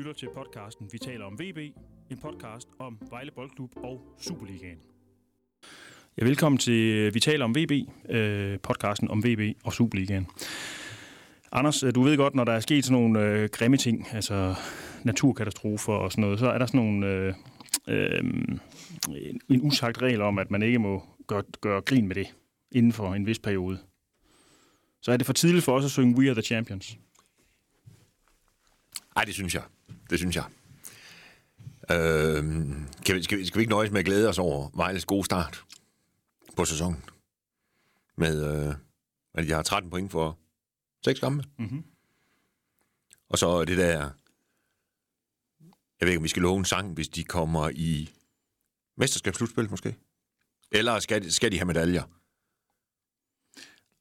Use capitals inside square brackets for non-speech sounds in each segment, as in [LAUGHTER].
lytter til podcasten Vi taler om VB, en podcast om Vejle Boldklub og Superligaen. Ja, velkommen til øh, Vi taler om VB, øh, podcasten om VB og Superligaen. Anders, øh, du ved godt, når der er sket sådan nogle øh, grimme ting, altså naturkatastrofer og sådan noget, så er der sådan nogle, øh, øh, en usagt regel om, at man ikke må gøre, gøre grin med det inden for en vis periode. Så er det for tidligt for os at synge We Are The Champions. Nej, det synes jeg. Det synes jeg. Øh, kan vi, skal, vi, skal vi ikke nøjes med at glæde os over Vejles gode start på sæsonen? Med, øh, at jeg har 13 point for 6 kampe. Mm-hmm. Og så det der... Jeg ved ikke, om vi skal love en sang, hvis de kommer i mesterskabsslutspil, måske? Eller skal, skal de have medaljer?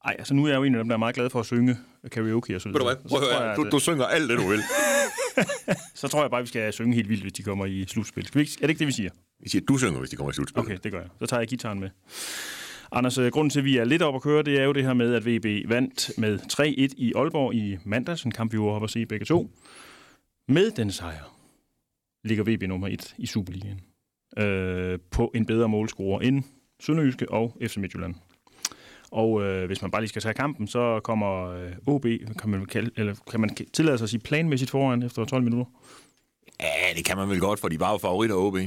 Ej, altså nu er jeg jo en af dem, der er meget glad for at synge karaoke og så Ved du hvad? Prøv at høre, du, du synger alt det, du vil. [LAUGHS] så tror jeg bare, vi skal synge helt vildt, hvis de kommer i slutspil. Skal vi ikke, er det ikke det, vi siger? Vi siger, du synger, hvis de kommer i slutspil. Okay, det gør jeg. Så tager jeg gitaren med. Anders, øh, grunden til, at vi er lidt op at køre, det er jo det her med, at VB vandt med 3-1 i Aalborg i mandags, en kamp, vi var oppe at se begge to. Med den sejr ligger VB nummer 1 i Superligaen. Øh, på en bedre målscorer end Sønderjyske og FC Midtjylland. Og øh, hvis man bare lige skal tage kampen, så kommer øh, OB, kan man, kalde, eller kan man tillade sig at sige planmæssigt foran efter 12 minutter? Ja, det kan man vel godt, for de var jo favoritter OB.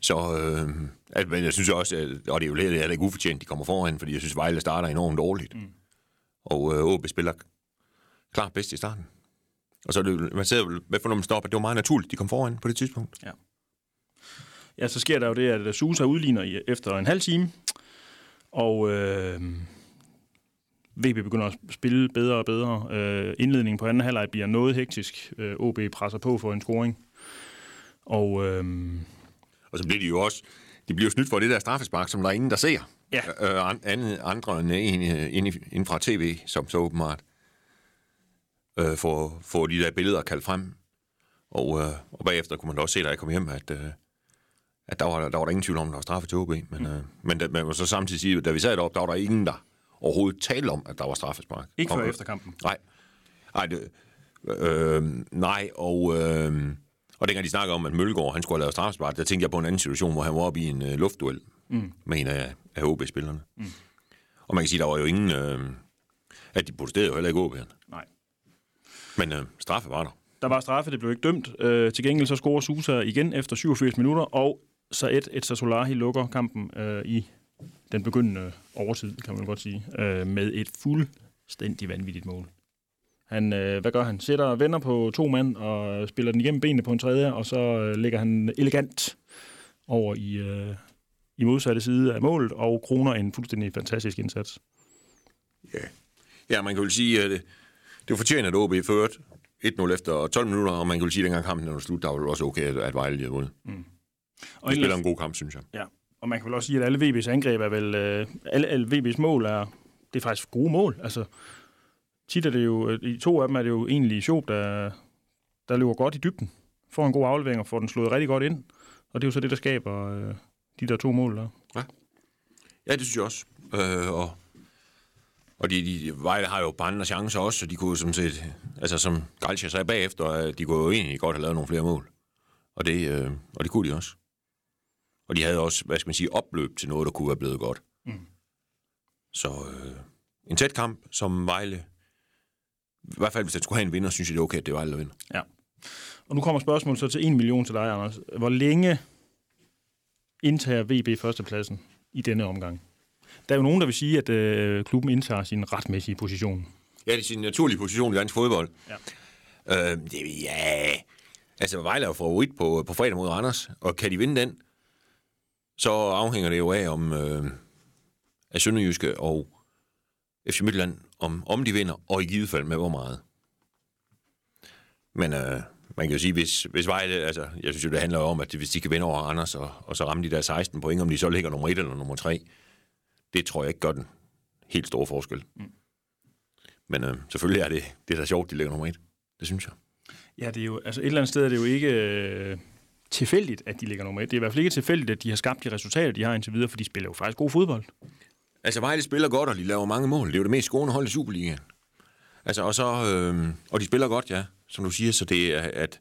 Så, øh, at, men jeg synes også, at, og det er jo lidt, det ikke ufortjent, de kommer foran, fordi jeg synes, Vejle starter enormt dårligt. Mm. Og øh, OB spiller klart bedst i starten. Og så er det, man ser jo med for, når man stopper, at det var meget naturligt, de kom foran på det tidspunkt. Ja. Ja, så sker der jo det, at Susa udligner efter en halv time, og øh, VB begynder at spille bedre og bedre. Øh, indledningen på anden halvleg bliver noget hektisk. Øh, OB presser på for en scoring. Og, øh, og så bliver de jo også de bliver snydt for det der straffespark, som der er ingen, der ser. Ja. Øh, andet, andre end en, en, en fra tv, som så åbenbart øh, får, får de der billeder kaldt frem. Og, øh, og bagefter kunne man da også se, da jeg kom hjem, at, øh, at der, var, der var der ingen tvivl om, at der var straffe til OB. Men, mm. øh, men man må så samtidig sige, at da vi sad deroppe, der var der ingen, der overhovedet talte om, at der var straffespark. Ikke før efter kampen? Nej. Nej, det, øh, nej og... Øh, og dengang de snakkede om, at Mølgaard han skulle have lavet straffespark, der tænkte jeg på en anden situation, hvor han var oppe i en øh, luftduel mm. med en af, af OB-spillerne. Mm. Og man kan sige, der var jo ingen... Øh, at de protesterede jo heller ikke OB'erne. Nej. Men øh, straffe var der. Der var straffe, det blev ikke dømt. Øh, til gengæld så scorer Susa igen efter 87 minutter, og så et, et Sasolahi lukker kampen øh, i den begyndende overtid, kan man godt sige, øh, med et fuldstændig vanvittigt mål. Han, øh, hvad gør han? Sætter venner på to mand og spiller den igennem benene på en tredje, og så øh, lægger han elegant over i, øh, i modsatte side af målet, og kroner en fuldstændig fantastisk indsats. Ja, ja man kan jo sige, at det, det fortjener, at OB ført 1-0 efter 12 minutter, og man kan jo sige, at dengang kampen var slut, der var også okay, at Vejle havde vundet. Mm. Og de spiller en god kamp, synes jeg. Ja, og man kan vel også sige, at alle VB's angreb er vel... Øh, alle, alle VB's mål er... Det er faktisk gode mål. Altså, tit er det jo... I to af dem er det jo egentlig Sjov, der, der løber godt i dybden. Får en god aflevering og får den slået rigtig godt ind. Og det er jo så det, der skaber øh, de der to mål der. Ja, ja det synes jeg også. Øh, og og de, de, Vejle har jo andre chancer også, så de kunne som set, altså som Galcia sagde bagefter, de kunne jo egentlig godt have lavet nogle flere mål. Og det, øh, og det kunne de også. Og de havde også, hvad skal man sige, opløb til noget, der kunne være blevet godt. Mm. Så øh, en tæt kamp, som Vejle, i hvert fald hvis den skulle have en vinder, synes jeg, det er okay, at det er Vejle, der vinder. Ja. Og nu kommer spørgsmålet så til 1 million til dig, Anders. Hvor længe indtager VB førstepladsen i denne omgang? Der er jo nogen, der vil sige, at øh, klubben indtager sin retmæssige position. Ja, det er sin naturlige position i dansk fodbold. Ja. Øh, det, ja, altså Vejle er jo favorit på, på fredag mod Randers, og kan de vinde den, så afhænger det jo af, om øh, af Sønderjyske og FC Midtjylland, om, om de vinder, og i givet fald med hvor meget. Men øh, man kan jo sige, hvis, hvis Vejle, altså, jeg synes jo, det handler om, at hvis de kan vinde over Anders, og, og så ramme de der 16 point, om de så ligger nummer 1 eller nummer 3, det tror jeg ikke gør den helt store forskel. Mm. Men øh, selvfølgelig er det, det er da sjovt, de ligger nummer 1. Det synes jeg. Ja, det er jo, altså et eller andet sted er det jo ikke øh, tilfældigt, at de ligger nummer 1. Det er i hvert fald ikke tilfældigt, at de har skabt de resultater, de har indtil videre, for de spiller jo faktisk god fodbold. Altså Vejle spiller godt, og de laver mange mål. Det er jo det mest skåne hold i Superligaen. Altså, og, så, øh, og de spiller godt, ja. som du siger, så det er, at...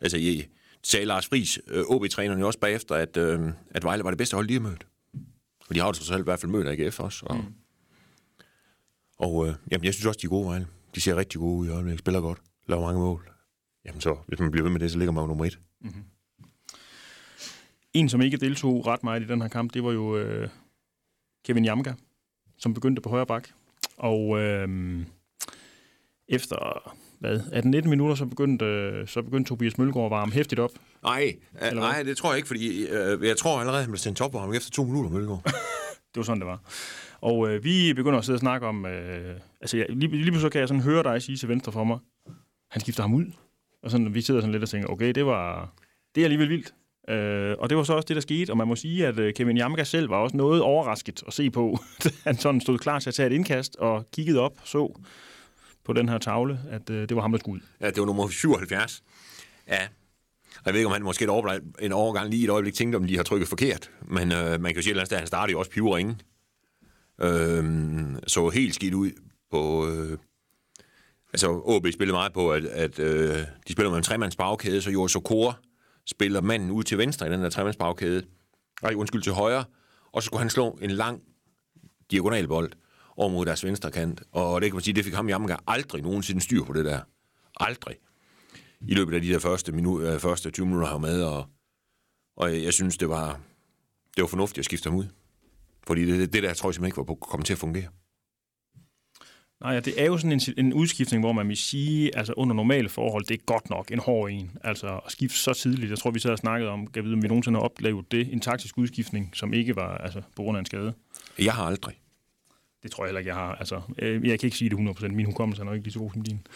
Altså, jeg sagde Lars Friis, øh, OB-træneren jo også bagefter, at, øh, at Vejle var det bedste hold, de har mødt. Og de har jo trods alt i hvert fald mødt AGF også. Og, mm. og øh, jamen, jeg synes også, de er gode, Vejle. De ser rigtig gode ud i øjeblikket, spiller godt, laver mange mål. Jamen så, hvis man bliver ved med det, så ligger man jo nummer et. Mm-hmm. En, som ikke deltog ret meget i den her kamp, det var jo øh, Kevin Jamka, som begyndte på højre bak. Og øh, efter hvad, 18-19 minutter, så begyndte, så begyndte Tobias Mølgaard at varme hæftigt op. Nej, nej, det tror jeg ikke, fordi øh, jeg tror allerede, han blev sendt topvarm efter to minutter, Mølgaard. [LAUGHS] det var sådan, det var. Og øh, vi begynder at sidde og snakke om... Øh, altså, jeg, lige, lige pludselig kan jeg sådan høre dig sige til venstre for mig, han skifter ham ud. Og sådan, vi sidder sådan lidt og tænker, okay, det var... Det er alligevel vildt. Øh, og det var så også det, der skete, og man må sige, at øh, Kevin Jamka selv var også noget overrasket at se på. [LAUGHS] han sådan stod klar til at tage et indkast og kiggede op så på den her tavle, at øh, det var ham, der skulle ud. Ja, det var nummer 77. Ja, og jeg ved ikke, om han måske et overblik, en overgang lige et øjeblik tænkte, om de har trykket forkert. Men øh, man kan jo sige, at han startede jo også pivringen. Øh, så helt skidt ud på... Øh, altså, OB spillede meget på, at, at øh, de spiller med en tremands bagkæde, så Joris Sokora spiller manden ud til venstre i den der tremandsbagkæde. Nej, undskyld, til højre. Og så skulle han slå en lang diagonalbold over mod deres venstre kant. Og det kan man sige, det fik ham Jammerga aldrig nogensinde styr på det der. Aldrig. I løbet af de der første, minu- øh, første 20 minutter, han med, og, og jeg, synes, det var, det var fornuftigt at skifte ham ud. Fordi det, det der tror jeg simpelthen ikke var på kom komme til at fungere. Nej, ja, det er jo sådan en, en udskiftning, hvor man vil sige, altså under normale forhold, det er godt nok en hård en. Altså at skifte så tidligt. Jeg tror, vi så har snakket om, kan vide, om vi nogensinde har oplevet det, en taktisk udskiftning, som ikke var altså, på grund af en skade. Jeg har aldrig. Det tror jeg heller ikke, jeg har. Altså, øh, jeg kan ikke sige det 100%. Min hukommelse er nok ikke lige så god som din.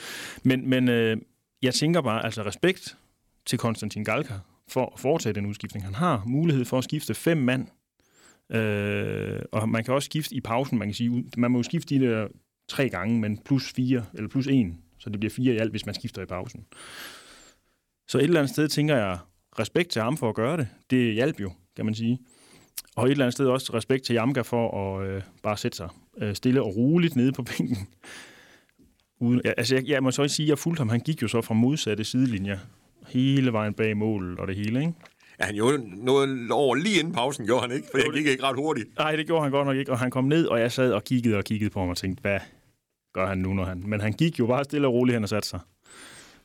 Men, men øh, jeg tænker bare, altså respekt til Konstantin Galka for at foretage den udskiftning. Han har mulighed for at skifte fem mand Øh, og man kan også skifte i pausen, man kan sige, man må jo skifte de der tre gange, men plus fire, eller plus en, så det bliver fire i alt, hvis man skifter i pausen. Så et eller andet sted tænker jeg, respekt til ham for at gøre det. Det hjalp jo, kan man sige. Og et eller andet sted også respekt til Jamka for at øh, bare sætte sig øh, stille og roligt nede på bænken. Uden, ja, altså jeg, jeg må så også sige, at jeg fulgte ham. Han gik jo så fra modsatte sidelinjer hele vejen bag målet og det hele, ikke? Ja, han gjorde noget over lige inden pausen, gjorde han ikke? For jeg gik ikke ret hurtigt. Nej, det gjorde han godt nok ikke. Og han kom ned, og jeg sad og kiggede og kiggede på ham og tænkte, hvad gør han nu, når han... Men han gik jo bare stille og roligt hen og satte sig.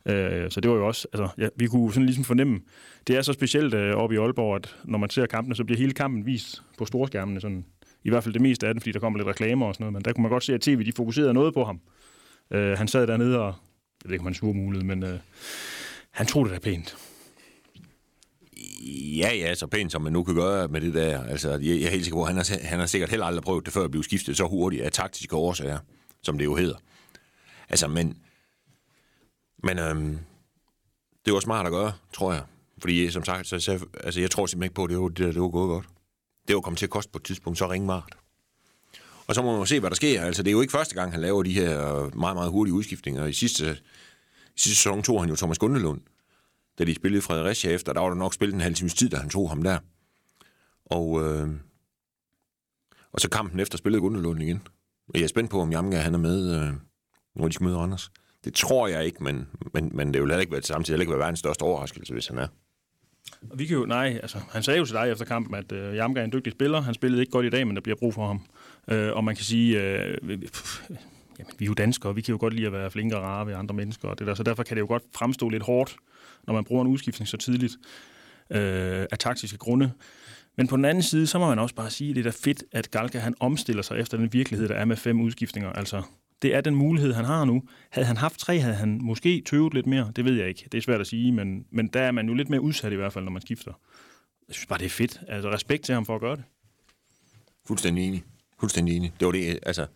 Øh, så det var jo også... Altså, ja, vi kunne sådan ligesom fornemme... Det er så specielt øh, oppe i Aalborg, at når man ser kampene, så bliver hele kampen vist på storskærmene. Sådan, I hvert fald det meste af den, fordi der kommer lidt reklamer og sådan noget. Men der kunne man godt se, at tv de fokuserede noget på ham. Øh, han sad dernede og... Jeg ved ikke, om han sur mulighed, men... Øh, han tog det da pænt. Ja, ja, så pænt som man nu kan gøre med det der. Altså, jeg, jeg er helt sikker på, at han har, han har sikkert heller aldrig prøvet det før at blive skiftet så hurtigt af taktiske årsager, som det jo hedder. Altså, men... Men øhm, det var smart at gøre, tror jeg. Fordi, som sagt, så, så, altså, jeg tror simpelthen ikke på, at det var, det, det var gået godt. Det var kommet til at koste på et tidspunkt så ringmart. Og så må man se, hvad der sker. Altså, det er jo ikke første gang, han laver de her meget, meget hurtige udskiftninger. I sidste, i sidste sæson tog han jo Thomas Gundelund, da de spillede Fredericia efter, der var der nok spillet en halv times tid, da han tog ham der. Og, øh, og så kampen efter spillede Gundelund igen. Jeg er spændt på, om Jamka han er med, øh, når de skal møde Randers. Det tror jeg ikke, men, men, men det vil heller ikke være, samtidig heller ikke være verdens største overraskelse, hvis han er. Og vi kan jo, nej, altså, han sagde jo til dig efter kampen, at øh, Jamka er en dygtig spiller. Han spillede ikke godt i dag, men der bliver brug for ham. Øh, og man kan sige, øh, pff, jamen, vi er jo danskere, og vi kan jo godt lide at være flinke og rare ved andre mennesker, og det der, så derfor kan det jo godt fremstå lidt hårdt, når man bruger en udskiftning så tidligt øh, af taktiske grunde. Men på den anden side, så må man også bare sige, at det er da fedt, at Galka han omstiller sig efter den virkelighed, der er med fem udskiftninger. Altså, det er den mulighed, han har nu. Havde han haft tre, havde han måske tøvet lidt mere. Det ved jeg ikke. Det er svært at sige, men, men der er man jo lidt mere udsat i hvert fald, når man skifter. Jeg synes bare, det er fedt. Altså, respekt til ham for at gøre det. Fuldstændig enig. Fuldstændig enig. Det var det, altså, det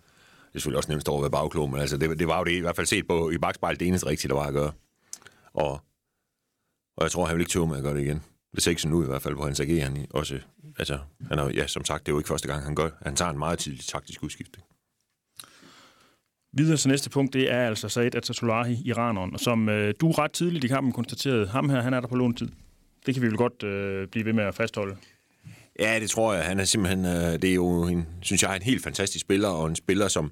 er selvfølgelig også nemt at være bagklog, men altså, det, det var jo det, i hvert fald set på i bagspejlet, det eneste rigtige, der var at gøre. Og, og jeg tror, han vil ikke tøve med at gøre det igen. Det ser ikke sådan ud i hvert fald, hvor hans agerer også. Altså, han er, ja, som sagt, det er jo ikke første gang, han gør. Han tager en meget tidlig taktisk udskiftning. Videre til næste punkt, det er altså Said Atatulahi, iraneren, som øh, du ret tidligt i kampen konstaterede, ham her, han er der på låntid. Det kan vi vel godt øh, blive ved med at fastholde. Ja, det tror jeg. Han er simpelthen, øh, det er jo, en, synes jeg, en helt fantastisk spiller, og en spiller, som,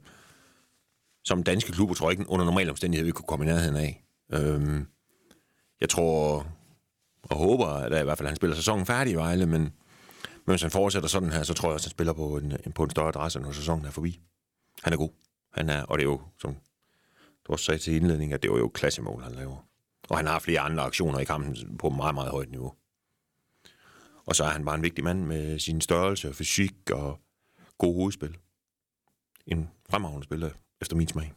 som danske klubber, tror jeg ikke, under normale omstændigheder, vi kunne komme i nærheden af. Øhm, jeg tror og håber, at øh, i hvert fald han spiller sæsonen færdig i Vejle, men, men hvis han fortsætter sådan her, så tror jeg også, at han spiller på en, på en større adresse, når sæsonen er forbi. Han er god. Han er, og det er jo, som du også sagde til indledning, at det var jo klassemål, han laver. Og han har flere andre aktioner i kampen på meget, meget højt niveau. Og så er han bare en vigtig mand med sin størrelse og fysik og god hovedspil. En fremragende spiller, efter min smag.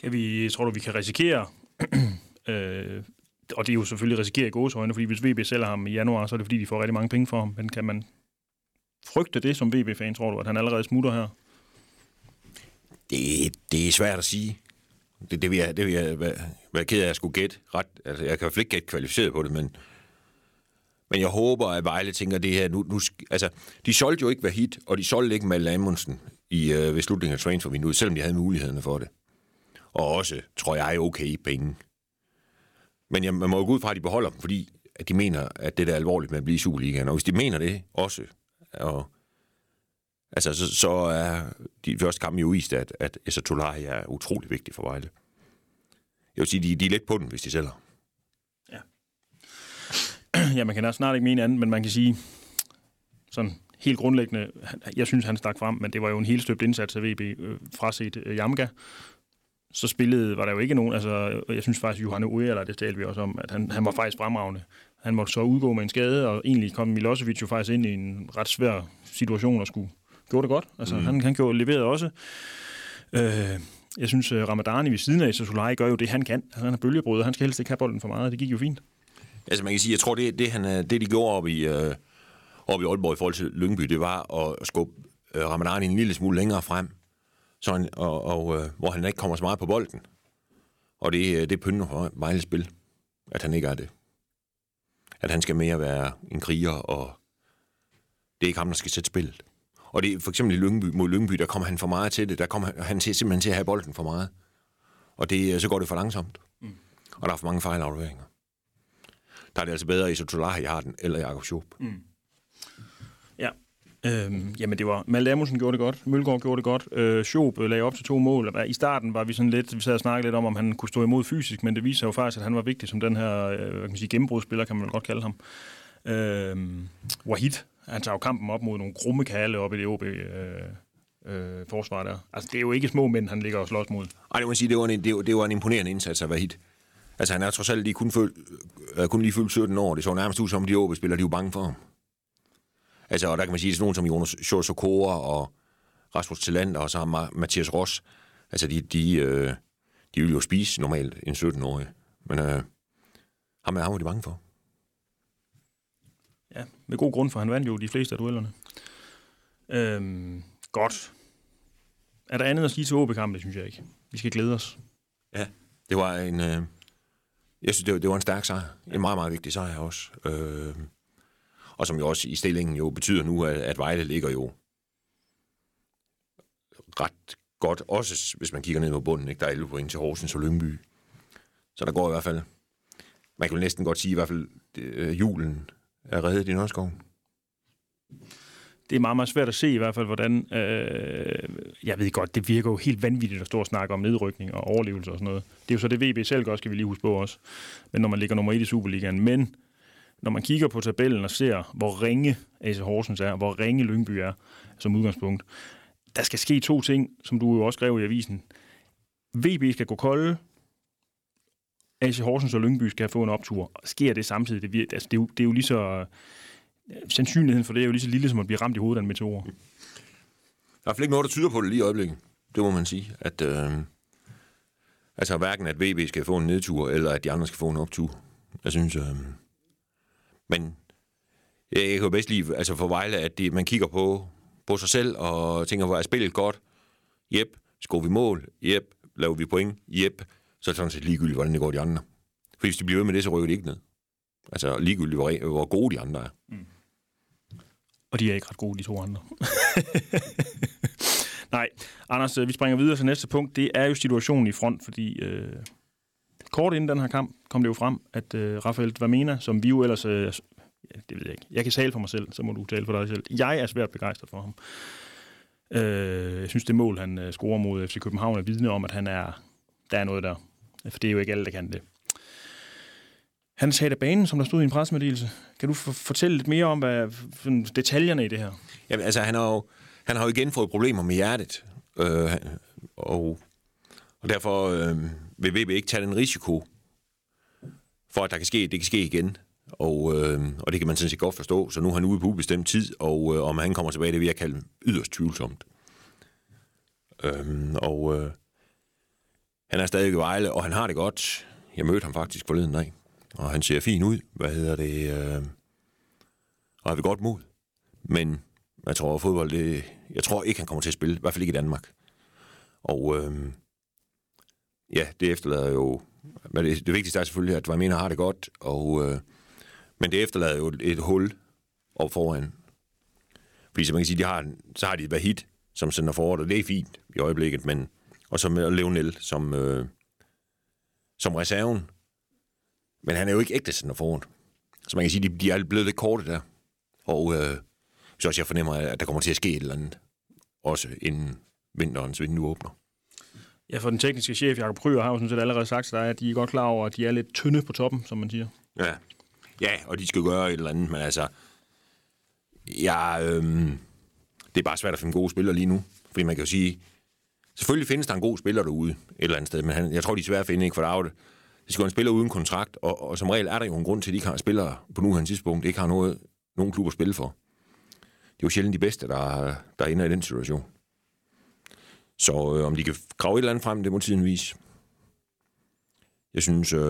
Kan vi, tror du, vi kan risikere, [CLEARS THROAT] øh, og det er jo selvfølgelig risikerer i gåsøjne, fordi hvis VB sælger ham i januar, så er det fordi, de får rigtig mange penge for ham. Men kan man frygte det som VB-fan, tror du, at han allerede smutter her? Det, det er svært at sige. Det, det vil jeg, det vil jeg være, være ked af, at jeg skulle gætte ret. Altså, jeg kan i hvert fald ikke gætte kvalificeret på det, men, men jeg håber, at Vejle tænker det her. Nu, nu, altså, de solgte jo ikke hit, og de solgte ikke Mal Amundsen i, øh, ved slutningen af transfervinduet, selvom de havde mulighederne for det. Og også, tror jeg, okay penge. Men jeg, man må jo gå ud fra, at de beholder dem, fordi at de mener, at det er alvorligt med at blive i Superligaen. Og hvis de mener det også, og, altså, så, så er de første kampe jo vist, at, at Esa er utrolig vigtig for Vejle. Jeg vil sige, de, de er lidt på den, hvis de sælger. Ja. [CLEARS THROAT] ja, man kan da snart ikke mene andet, men man kan sige, sådan helt grundlæggende, jeg synes, han stak frem, men det var jo en helt støbt indsats af VB øh, fraset øh, Jamga, så spillede, var der jo ikke nogen, altså jeg synes faktisk, Johan Uera, det talte vi også om, at han, han var faktisk fremragende. Han måtte så udgå med en skade, og egentlig kom Milosevic jo faktisk ind i en ret svær situation og skulle gjorde det godt. Altså mm. han, han gjorde, leverede også. Øh, jeg synes, uh, Ramadani ved siden af Solai gør jo det, han kan. Han er bølgebrød, han skal helst ikke have bolden for meget, det gik jo fint. Altså man kan sige, jeg tror, det, det, han, det de gjorde op i, øh, op i Aalborg i forhold til Lyngby, det var at skubbe øh, Ramadani en lille smule længere frem, så han, og, og, øh, hvor han ikke kommer så meget på bolden. Og det, øh, det pynter for Vejles spil, at han ikke er det. At han skal mere være en kriger, og det er ikke ham, der skal sætte spillet. Og det er for eksempel i Lyngby, mod Lyngby, der kommer han for meget til det. Der kommer han til, simpelthen til at have bolden for meget. Og det, øh, så går det for langsomt. Mm. Og der er for mange fejlafleveringer. Der er det altså bedre, at Isotolahi har den, eller Jakob Schoop. Mm. Øhm, jamen, det var... Malte Amundsen gjorde det godt. Mølgaard gjorde det godt. Øh, Schob øh, lagde op til to mål. Øh, I starten var vi sådan lidt... Vi sad og snakkede lidt om, om han kunne stå imod fysisk, men det viser jo faktisk, at han var vigtig som den her øh, hvad kan man sige, gennembrudsspiller, kan man godt kalde ham. Øh, Wahid, han tager jo kampen op mod nogle grumme kalde op i det OB... Øh, øh, forsvar der. Altså, det er jo ikke små mænd, han ligger og slås mod. Ej, det må sige, det var en, det var, det var en imponerende indsats af Wahid. Altså, han er trods alt lige kun, føl, øh, kun lige fyldt 17 år. Det så nærmest ud som, de OB-spillere, de er jo bange for ham. Altså, og der kan man sige, sådan nogen som Jonas Sjørsokora og Rasmus Tillander, og så har Mathias Ross. Altså, de, de, øh, de vil jo spise normalt en 17-årig. Men øh, ham er ham, de bange for. Ja, med god grund, for han vandt jo de fleste af duellerne. Øhm, godt. Er der andet at sige til OB-kampen? Det synes jeg ikke. Vi skal glæde os. Ja, det var en... Øh, jeg synes, det var, det var en stærk sejr. En meget, meget vigtig sejr også. Øh, og som jo også i stillingen jo betyder nu, at, at Vejle ligger jo ret godt, også hvis man kigger ned på bunden. Ikke? Der er 11 point til Horsens og Lyngby. Så der går i hvert fald, man kan jo næsten godt sige i hvert fald, øh, julen er reddet i Nørreskoven. Det er meget, meget svært at se i hvert fald, hvordan... Øh, jeg ved godt, det virker jo helt vanvittigt at stå og snakke om nedrykning og overlevelse og sådan noget. Det er jo så det, VB selv gør, skal vi lige huske på også. Men når man ligger nummer 1 i Superligaen. Men når man kigger på tabellen og ser, hvor ringe AC Horsens er, hvor ringe Lyngby er som udgangspunkt, der skal ske to ting, som du jo også skrev i avisen. VB skal gå kolde, AC Horsens og Lyngby skal få en optur. Sker det samtidig? Det, altså, det, er, jo, det er jo lige så... Øh, sandsynligheden for det er jo lige så lille, som at blive ramt i hovedet af en meteor. Der er ikke noget, der tyder på det lige i øjeblikket. Det må man sige. At, øh, altså hverken at VB skal få en nedtur, eller at de andre skal få en optur. Jeg synes, øh, men øh, jeg, jeg kan jo bedst lide altså for Vejle, at de, man kigger på, på sig selv og tænker, hvor er spillet godt? Jep. Skår vi mål? Jep. Laver vi point? Jep. Så er det sådan set ligegyldigt, hvordan det går de andre. For hvis de bliver ved med det, så rykker de ikke ned. Altså ligegyldigt, hvor, hvor gode de andre er. Mm. Og de er ikke ret gode, de to andre. [LAUGHS] Nej, Anders, øh, vi springer videre til næste punkt. Det er jo situationen i front, fordi øh, kort inden den her kamp kom det jo frem, at øh, Rafael Dvamena, som vi jo ellers... Øh, det ved jeg ikke. Jeg kan tale for mig selv, så må du tale for dig selv. Jeg er svært begejstret for ham. Øh, jeg synes, det mål, han øh, scorer mod FC København, er vidne om, at han er, der er noget der. For det er jo ikke alle, der kan det. Han sagde af banen, som der stod i en pressemeddelelse. Kan du fortælle lidt mere om hvad, detaljerne i det her? Jamen, altså, han har jo, han har jo igen fået problemer med hjertet. Øh, og, og derfor øh, vil VB ikke tage den risiko for, at der kan ske, det kan ske igen. Og, øh, og det kan man sådan set godt forstå. Så nu er han ude på ubestemt tid, og øh, om han kommer tilbage, det vil jeg kalde yderst tvivlsomt. Øh, og øh, han er stadig i Vejle, og han har det godt. Jeg mødte ham faktisk forleden dag, og han ser fin ud. Hvad hedder det? Øh, og har vi godt mod. Men jeg tror, at fodbold, det, jeg tror ikke, han kommer til at spille. I hvert fald ikke i Danmark. Og øh, ja, det efterlader jo... Men det, det vigtigste er selvfølgelig, at Vejmina har det godt, og, øh, men det efterlader jo et, et hul op foran. Fordi som man kan sige, de har, så har de et hit, som sender forret, og det er fint i øjeblikket, men og så med Leonel som, øh, som reserven. Men han er jo ikke ægte sender forret. Så man kan sige, de, de er blevet lidt korte der. Og øh, så også jeg fornemmer, at der kommer til at ske et eller andet, også inden vinterens vindue åbner. Ja, for den tekniske chef, Jakob Kryer, har jo sådan set allerede sagt til dig, at de er godt klar over, at de er lidt tynde på toppen, som man siger. Ja, ja og de skal gøre et eller andet, men altså, ja, øhm, det er bare svært at finde gode spillere lige nu. Fordi man kan jo sige, selvfølgelig findes der en god spiller derude et eller andet sted, men han, jeg tror, de er svært at finde, ikke for det det skal jo en spiller uden kontrakt, og, og som regel er der jo en grund til, at de ikke har spillere på nuværende tidspunkt, ikke har noget, nogen klub at spille for. Det er jo sjældent de bedste, der, der ender i den situation. Så øh, om de kan grave et eller andet frem, det må tiden vise. Jeg synes, øh,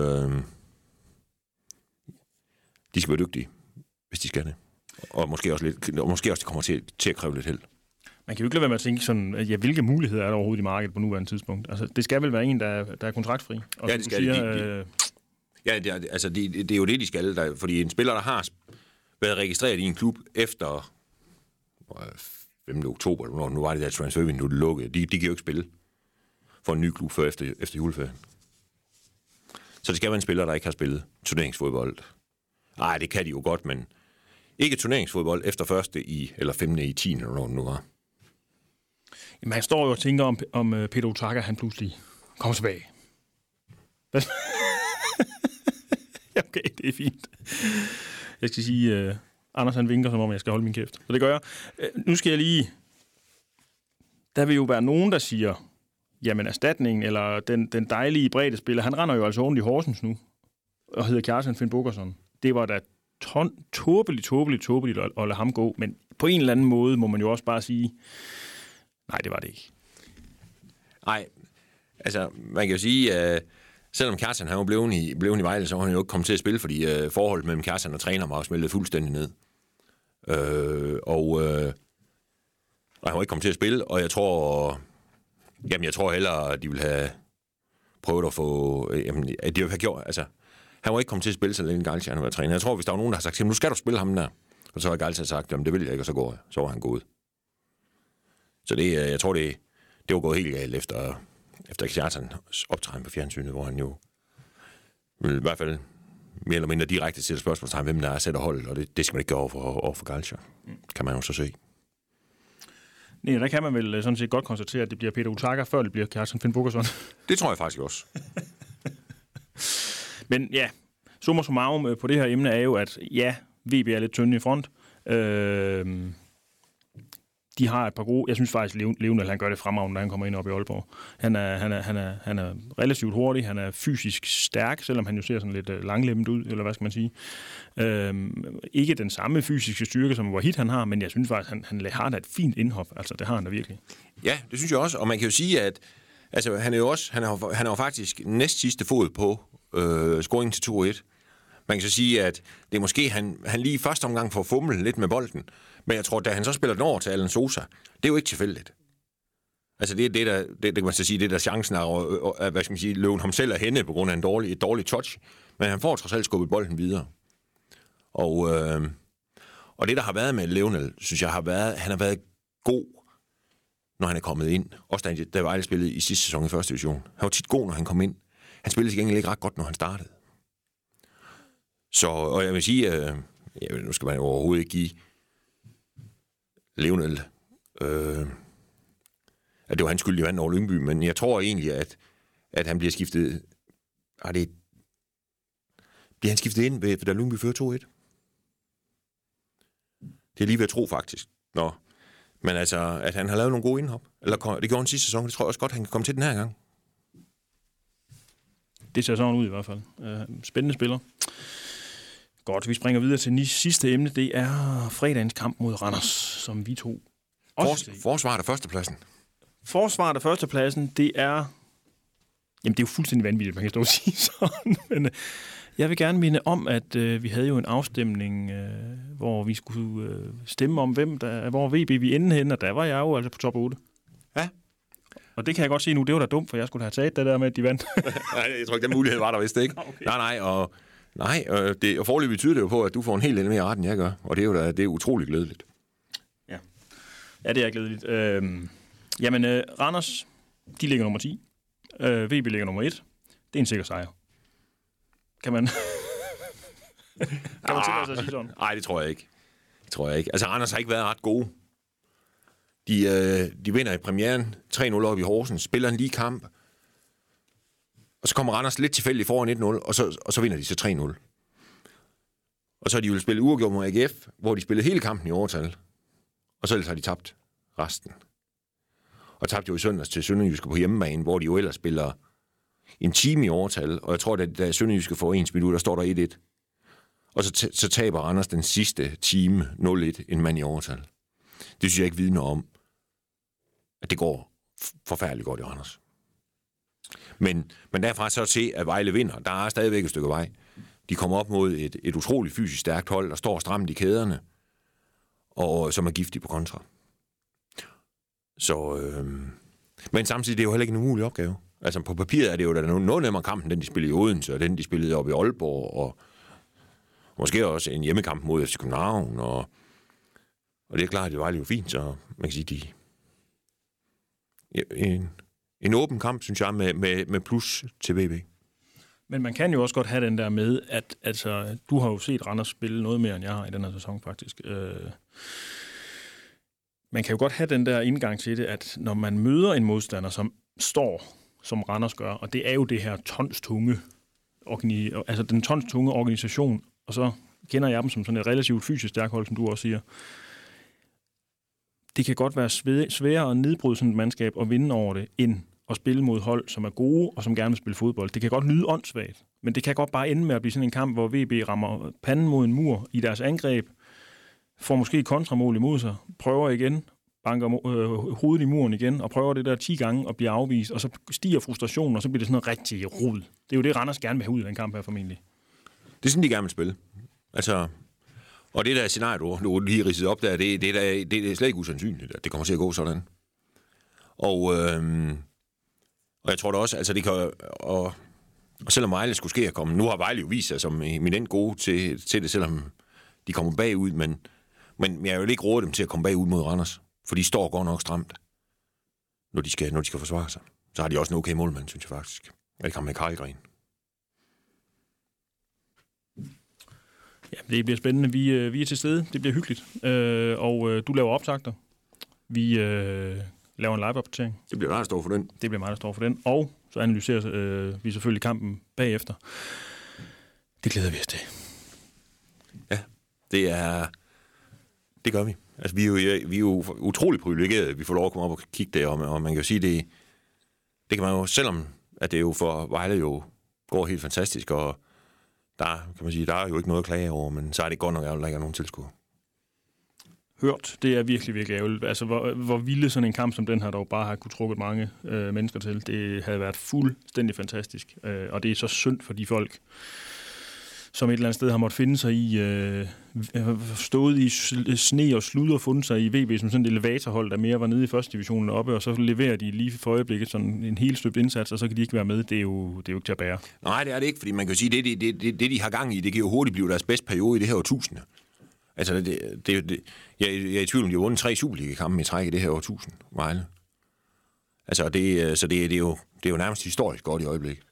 de skal være dygtige, hvis de skal det. Og måske også, lidt, og måske også det kommer til, til at kræve lidt held. Man kan jo ikke lade være med at tænke sådan, ja, hvilke muligheder er der overhovedet i markedet på nuværende tidspunkt? Altså, det skal vel være en, der, der er kontraktfri? Og ja, det skal siger, de, de, øh... Ja, det er, altså, det, det er jo det, de skal. Der, fordi en spiller, der har været registreret i en klub efter 5. oktober, når nu var det der transfervindue lukket, de, de kan jo ikke spille for en ny klub før efter, efter juleferien. Så det skal være en spiller, der ikke har spillet turneringsfodbold. Nej, det kan de jo godt, men ikke turneringsfodbold efter første i, eller femte i 10. eller nu var. Jamen, han står jo og tænker om, om øh, Peter Utaka, han pludselig kommer tilbage. [LAUGHS] okay, det er fint. Jeg skal sige, øh, Anders han vinker, som om jeg skal holde min kæft. Så det gør jeg. Øh, nu skal jeg lige... Der vil jo være nogen, der siger, jamen erstatningen, eller den, den dejlige brede spiller, han render jo altså ordentligt i Horsens nu, og hedder Kjartan Finn Bukerson. Det var da ton, tåbeligt, tåbeligt, tåbeligt at, at lade ham gå, men på en eller anden måde må man jo også bare sige, nej, det var det ikke. Nej, altså man kan jo sige, øh, selvom Kjartan han var blevet i, blevet i Vejle, så var han jo ikke kommet til at spille, fordi øh, forholdet mellem Kjartan og træner var smeltet fuldstændig ned. Øh, og uh, han var ikke kommet til at spille, og jeg tror, jamen jeg tror hellere, at de vil have prøvet at få, jamen, at de ville have gjort, altså, han var ikke kommet til at spille, så længe Galcia han var træner. Jeg tror, hvis der var nogen, der har sagt, nu skal du spille ham der, og så har Galcia sagt, jamen det vil jeg ikke, og så går jeg. Så var han gået. Så det, øh, jeg tror, det, det var gået helt galt efter, efter Kjartans optræden på fjernsynet, hvor han jo vil i hvert fald mere eller mindre direkte stille spørgsmålstegn, hvem der er sætter holdet, og det, det skal man ikke gøre over for, over for Galcia. Kan man jo så se. Nej, der kan man vel øh, sådan set godt konstatere, at det bliver Peter Utaka, før det bliver Kjartan Finn Bukersson. [LAUGHS] Det tror jeg faktisk også. [LAUGHS] Men ja, summa summarum øh, på det her emne er jo, at ja, VB er lidt tynde i front. Øh, de har et par gode... Jeg synes faktisk, Leonel, han gør det fremragende, når han kommer ind op i Aalborg. Han er, han er, han er, han er relativt hurtig, han er fysisk stærk, selvom han jo ser sådan lidt øh, langlemmet ud, eller hvad skal man sige. Øhm, ikke den samme fysiske styrke, som Wahid han har, men jeg synes faktisk, han, han har da et fint indhop. Altså, det har han da virkelig. Ja, det synes jeg også, og man kan jo sige, at altså, han er jo også, han er, han er jo faktisk næst sidste fod på øh, scoringen til 2-1. Man kan så sige, at det er måske, han, han lige i første omgang får fumle lidt med bolden, men jeg tror, da han så spiller den over til Alan Sosa, det er jo ikke tilfældigt. Altså det er det, der, det, det kan man så sige, det der chancen er at, hvad skal man sige, løven ham selv er hende på grund af en dårlig, et dårligt touch. Men han får trods alt skubbet bolden videre. Og, øh, og det, der har været med Leonel, synes jeg har været, han har været god, når han er kommet ind. Også da, da Vejle spillede i sidste sæson i første division. Han var tit god, når han kom ind. Han spillede til gengæld ikke ret godt, når han startede. Så, og jeg vil sige, øh, jeg ved, nu skal man jo overhovedet ikke give Levnel, øh, at det var hans skyld, i vandt over Lyngby, men jeg tror egentlig, at, at han bliver skiftet, er det bliver han skiftet ind, ved, da Lyngby fører 2-1. Det er lige ved at tro, faktisk. Nå. Men altså, at han har lavet nogle gode indhop. Eller det gjorde han sidste sæson, det tror jeg også godt, han kan komme til den her gang. Det ser sådan ud i hvert fald. Øh, spændende spiller. Godt, vi springer videre til sidste emne. Det er fredagens kamp mod Randers, som vi to også For, Forsvaret af førstepladsen. Forsvaret af førstepladsen, det er... Jamen, det er jo fuldstændig vanvittigt, man kan stå og [LAUGHS] sige sådan. Men øh, jeg vil gerne minde om, at øh, vi havde jo en afstemning, øh, hvor vi skulle øh, stemme om, hvem der, hvor VB vi enden hen, og der var jeg jo altså på top 8. Ja. Og det kan jeg godt se nu, det var da dumt, for jeg skulle have taget det der med, at de vandt. [LAUGHS] nej, jeg tror ikke, den mulighed var der vist ikke. [LAUGHS] Okay. Nej, nej, og, nej, og, det, og forløbet betyder det jo på, at du får en helt anden mere ret, end jeg gør. Og det er jo da, det er utroligt glædeligt. Ja, ja det er glædeligt. Øh, jamen, øh, Randers, de ligger nummer 10. Øh, VB ligger nummer 1. Det er en sikker sejr. Kan man... [LAUGHS] kan man tillade sig at sige sådan? Nej, det tror jeg ikke. Det tror jeg ikke. Altså, Anders har ikke været ret gode. De, øh, de vinder i premieren 3-0 op i Horsens, spiller en lige kamp, og så kommer Randers lidt tilfældigt foran 1-0, og så, og så vinder de så 3-0. Og så har de jo spillet uafgjort mod AGF, hvor de spillede hele kampen i overtal. Og så har de tabt resten. Og tabte jo i søndags til Sønderjyske på hjemmebane, hvor de jo ellers spiller en time i overtal, og jeg tror, at da Sønderjyske får ens minut, der står der 1-1. Og så, så taber Anders den sidste time 0-1, en mand i overtal. Det synes jeg ikke vidner om, at det går forfærdeligt godt i Anders. Men, men derfra så se, at Vejle vinder, der er stadigvæk et stykke vej. De kommer op mod et, et utroligt fysisk stærkt hold, der står stramt i kæderne, og som er giftige på kontra. Så, øh, men samtidig det er jo heller ikke en umulig opgave. Altså på papiret er det jo da noget nemmere kampen, den de spillede i Odense, og den de spillede op i Aalborg, og måske også en hjemmekamp mod FC København, og, og det er klart, at det var jo fint, så man kan sige, de, en, en åben kamp, synes jeg, med, med, med plus til VB. Men man kan jo også godt have den der med, at altså, du har jo set Randers spille noget mere, end jeg har i den her sæson, faktisk. Øh, man kan jo godt have den der indgang til det, at når man møder en modstander, som står som Randers gør, og det er jo det her tonstunge, organi- altså den tonstunge organisation, og så kender jeg dem som sådan et relativt fysisk stærk hold, som du også siger. Det kan godt være sværere at nedbryde sådan et mandskab og vinde over det, end at spille mod hold, som er gode og som gerne vil spille fodbold. Det kan godt lyde åndssvagt, men det kan godt bare ende med at blive sådan en kamp, hvor VB rammer panden mod en mur i deres angreb, får måske kontramål imod sig, prøver igen, banker øh, hovedet i muren igen, og prøver det der 10 gange og bliver afvist, og så stiger frustrationen, og så bliver det sådan noget rigtig rod. Det er jo det, Randers gerne vil have ud af den kamp her formentlig. Det er sådan, de gerne vil spille. Altså, og det der scenarie, du, du lige ridset op der, det, det, der, det er slet ikke usandsynligt, at det kommer til at gå sådan. Og, øhm, og jeg tror da også, altså det kan, og, og selvom Vejle skulle ske at komme, nu har Vejle jo vist sig som eminent gode til, til det, selvom de kommer bagud, men, men jeg vil ikke råde dem til at komme bagud mod Randers. For de står godt nok stramt, når de skal, når de skal forsvare sig. Så har de også en okay målmand, synes jeg faktisk. Ikke ham med Karlgren. Ja, det bliver spændende. Vi, øh, vi er til stede. Det bliver hyggeligt. Øh, og øh, du laver optagter. Vi øh, laver en live-opdatering. Det bliver dig, der står for den. Det bliver mig, der står for den. Og så analyserer øh, vi selvfølgelig kampen bagefter. Det glæder vi os til. Ja, det er... Det gør vi. Altså, vi er jo, vi er jo utrolig privilegerede, at vi får lov at komme op og kigge der, og, man kan jo sige, det, det kan man jo, selvom at det jo for Vejle jo går helt fantastisk, og der, kan man sige, der er jo ikke noget at klage over, men så er det godt nok at der ikke er nogen tilskuer. Hørt, det er virkelig, virkelig ærgerligt. Altså, hvor, hvor vilde sådan en kamp som den her, dog bare har kunne trukket mange øh, mennesker til, det havde været fuldstændig fantastisk. Øh, og det er så synd for de folk, som et eller andet sted har måttet finde sig i, øh, stået i sne og slud og fundet sig i VB som sådan et elevatorhold, der mere var nede i første divisionen oppe, og så leverer de lige for øjeblikket sådan en helt støbt indsats, og så kan de ikke være med. Det er jo, det er jo ikke til at bære. Nej, det er det ikke, fordi man kan sige, det, det, det, det, det de har gang i, det kan jo hurtigt blive deres bedste periode i det her årtusinde. Altså, det, det, det, jeg, jeg er i tvivl om, de har vundet tre Superliga-kampe i træk i det her årtusind, Vejle. Altså, det, øh, så det, det, er jo, det er jo nærmest historisk godt i øjeblikket.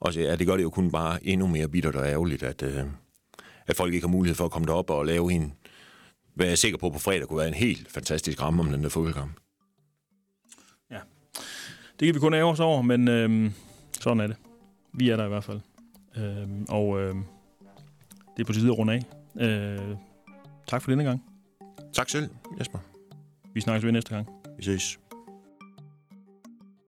Og ja, det gør det jo kun bare endnu mere bittert og ærgerligt, at, øh, at folk ikke har mulighed for at komme derop og lave en, hvad jeg er sikker på på fredag kunne være en helt fantastisk ramme om den der fodboldkamp. Ja, det kan vi kun ære os over, men øh, sådan er det. Vi er der i hvert fald. Øh, og øh, det er på tide at runde af. Øh, tak for denne gang. Tak selv, Jesper. Vi snakkes ved næste gang. Vi ses.